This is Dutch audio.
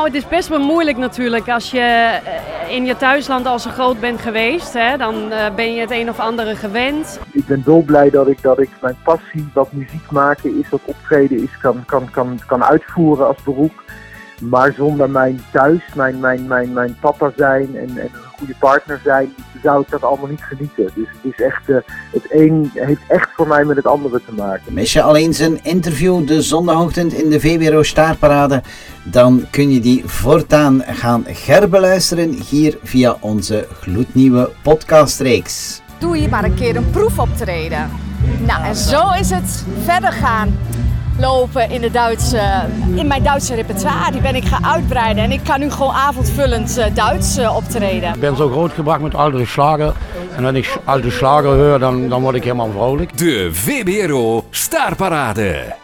het is best wel moeilijk natuurlijk als je eh, in je thuisland al zo groot bent geweest. Hè? Dan eh, ben je het een of andere gewend. Ik ben dolblij dat ik, dat ik mijn passie, wat muziek maken is, wat optreden is, kan, kan, kan, kan uitvoeren als beroep. Maar zonder mijn thuis, mijn, mijn, mijn, mijn papa zijn en, en een goede partner zijn, zou ik dat allemaal niet genieten. Dus het is echt, uh, het een heeft echt voor mij met het andere te maken. Mis je alleen zijn interview de zondagochtend in de VWRO Staarparade, dan kun je die voortaan gaan herbeluisteren hier via onze gloednieuwe podcastreeks. Doe je maar een keer een proefoptreden. Nou, en zo is het verder gaan lopen in, de Duitse, in mijn Duitse repertoire. Die ben ik gaan uitbreiden en ik kan nu gewoon avondvullend uh, Duits uh, optreden. Ik ben zo grootgebracht met oudere slagen. En als ik oude slagen hoor, dan, dan word ik helemaal vrolijk. De VBRO Staarparade.